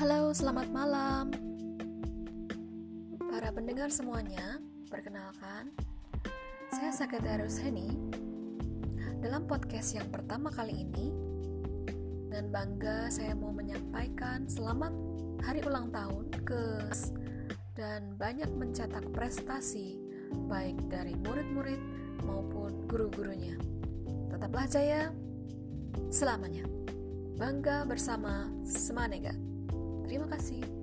selamat malam. Para pendengar semuanya, perkenalkan, saya Sekretaris Heni. Dalam podcast yang pertama kali ini, dengan bangga saya mau menyampaikan selamat hari ulang tahun ke dan banyak mencetak prestasi baik dari murid-murid maupun guru-gurunya. Tetaplah jaya selamanya. Bangga bersama Semanega. Terima kasih.